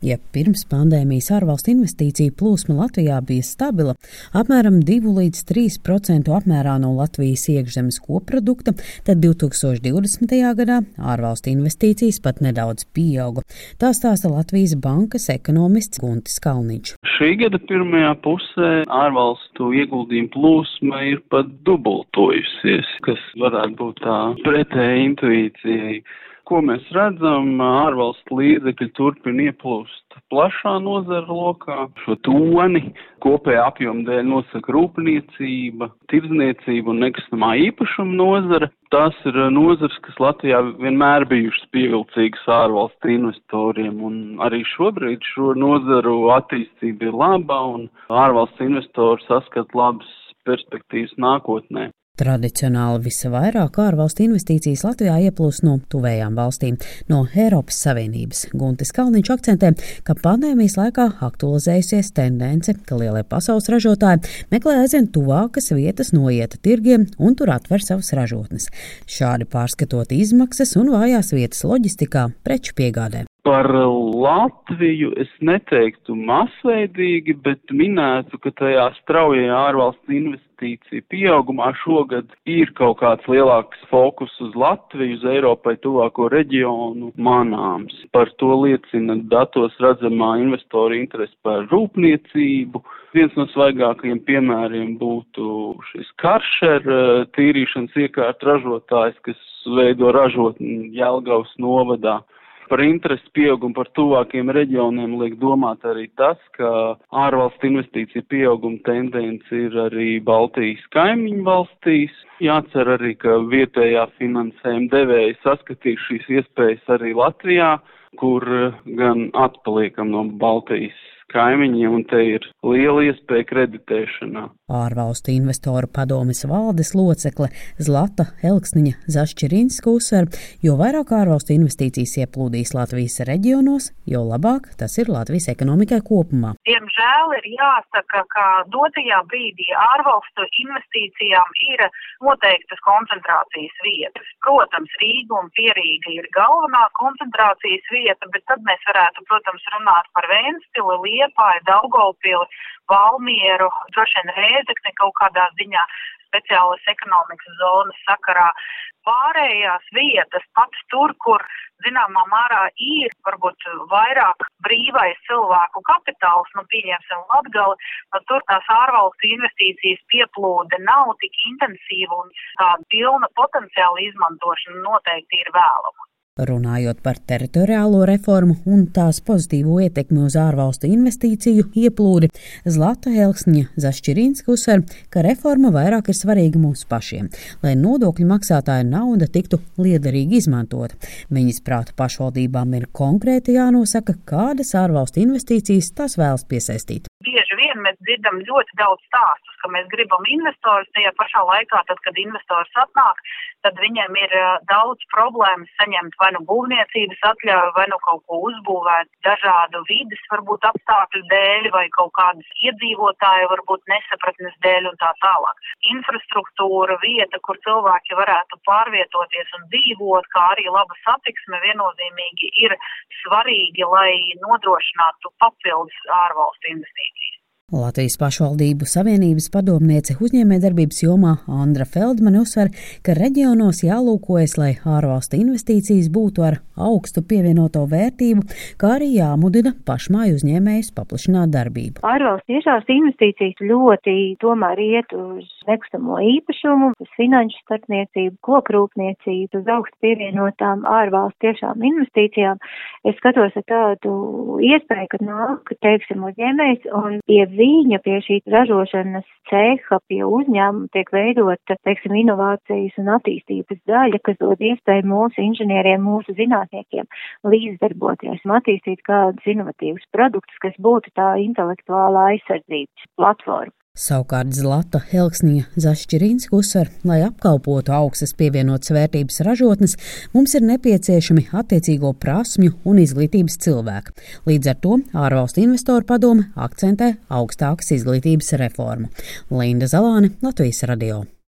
Ja pirms pandēmijas ārvalstu investīciju plūsma Latvijā bija stabila, apmēram 2 līdz 3% apmērā no Latvijas iekšzemes koprodukta, tad 2020. gadā ārvalstu investīcijas pat nedaudz pieauga. Tā stāsta Latvijas bankas ekonomists Guntis Kalniņš. Šī gada pirmajā pusē ārvalstu ieguldījumu plūsma ir pat dubultojusies, kas varētu būt tā pretēja intuīcijai ko mēs redzam, ārvalstu līdzekļi turpina ieplūst plašā nozara lokā. Šo toni kopējā apjoma dēļ nosaka rūpniecība, tirdzniecība un nekustamā īpašuma nozara. Tās ir nozars, kas Latvijā vienmēr bijušas pievilcīgas ārvalstu investoriem, un arī šobrīd šo nozaru attīstība ir laba, un ārvalstu investori saskat labas perspektīvas nākotnē. Tradicionāli visvairāk ārvalstu investīcijas Latvijā ieplūst no tuvējām valstīm, no Eiropas Savienības. Guntis Kalniņš akcentē, ka pandēmijas laikā aktualizējusies tendence, ka lielie pasaules ražotāji meklē aizvien tuvākas vietas noieta tirgiem un tur atver savas ražotnes. Šādi pārskatot izmaksas un vājās vietas loģistikā, preču piegādē. Par Latviju es neteiktu masveidīgi, bet minētu, ka tajā straujajā ārvalstu investīciju pieaugumā šogad ir kaut kāds lielāks fokus uz Latviju, uz Eiropai tuvāko reģionu manāms. Par to liecina datos redzamā investoru interesi par rūpniecību. Viens no svaigākajiem piemēriem būtu šis karšer tīrīšanas iekārt ražotājs, kas veido ražotni Jelgavas novadā par interesi pieaugumu par tuvākiem reģioniem liek domāt arī tas, ka ārvalstu investīcija pieauguma tendence ir arī Baltijas kaimiņu valstīs. Jācer arī, ka vietējā finansējuma devēja saskatīs šīs iespējas arī Latvijā, kur gan atpaliekam no Baltijas kaimiņiem, un te ir liela iespēja kreditēšanā. Ārvalstu investoru padomes valdes locekle Zlata Elksniņa Zašķirinska uzsver, jo vairāk ārvalstu investīcijas ieplūdīs Latvijas reģionos, jo labāk tas ir Latvijas ekonomikai kopumā. Diemžēl ir jāsaka, ka dotajā brīdī ārvalstu investīcijām ir noteiktas koncentrācijas vietas. Protams, Rīga un Pierīga ir galvenā koncentrācijas vieta, bet tad mēs varētu, protams, runāt par Vēnspili, Liepāju, Daugavpili, Valmieru, droši vien Rēzekni kaut kādā ziņā speciālas ekonomikas zonas sakarā. Pārējās vietas, pat tur, kur zināmā mērā ir varbūt vairāk brīvais cilvēku kapitāls, nu pieņemsim Latgali, nu tur tās ārvalstu investīcijas pieplūde nav tik intensīva un tā pilna potenciāla izmantošana noteikti ir vēlama. Runājot par teritoriālo reformu un tās pozitīvo ietekmi uz ārvalstu investīciju ieplūdi, Zlata Helksņa Zašķirīnska uzsver, ka reforma vairāk ir svarīga mums pašiem, lai nodokļu maksātāja nauda tiktu liederīgi izmantota. Viņas prāta pašvaldībām ir konkrēti jānosaka, kādas ārvalstu investīcijas tās vēlas piesaistīt. Bieži vien mēs dzirdam ļoti daudz stāstus, ka mēs gribam investorus tajā pašā laikā, tad, kad investors atnāk, tad viņiem ir daudz problēmas saņemt vai nu būvniecības atļauju, vai nu kaut ko uzbūvēt dažādu vidas varbūt apstākļu dēļ, vai kaut kādas iedzīvotāju varbūt nesapratnes dēļ un tā tālāk. Infrastruktūra, vieta, kur cilvēki varētu pārvietoties un dzīvot, kā arī laba satiksme viennozīmīgi ir svarīgi, lai nodrošinātu papildus ārvalstu investīcijas. Latvijas pašvaldību savienības padomniece uzņēmējdarbības jomā Andra Feldmane uzsver, ka reģionos jālūkojas, lai ārvalstu investīcijas būtu ar augstu pievienoto vērtību, kā arī jāmudina pašmāju uzņēmējus paplašināt darbību. Ārvalstu tiešās investīcijas ļoti tomēr iet uz nekustamo īpašumu, uz finanšu starpniecību, kokrūpniecību, uz augstu pievienotām ārvalstu tiešām investīcijām. Es skatos ar tādu iespēju, ka nāk, teiksim, uzņēmējs un pie viņa pie šī ražošanas ceha, pie uzņēmuma tiek veidota, teiksim, inovācijas un attīstības daļa, kas dod iespēju mūsu inženieriem, mūsu zinātniekiem līdzdarboties un attīstīt kādus inovatīvus produktus, kas būtu tā intelektuālā aizsardzības platforma. Savukārt Zlata Helksnija Zašķirīnska uzsver, lai apkalpotu augstas pievienotas vērtības ražotnes, mums ir nepieciešami attiecīgo prasmju un izglītības cilvēki. Līdz ar to ārvalstu investoru padome akcentē augstākas izglītības reformu. Linda Zalāne, Latvijas radio.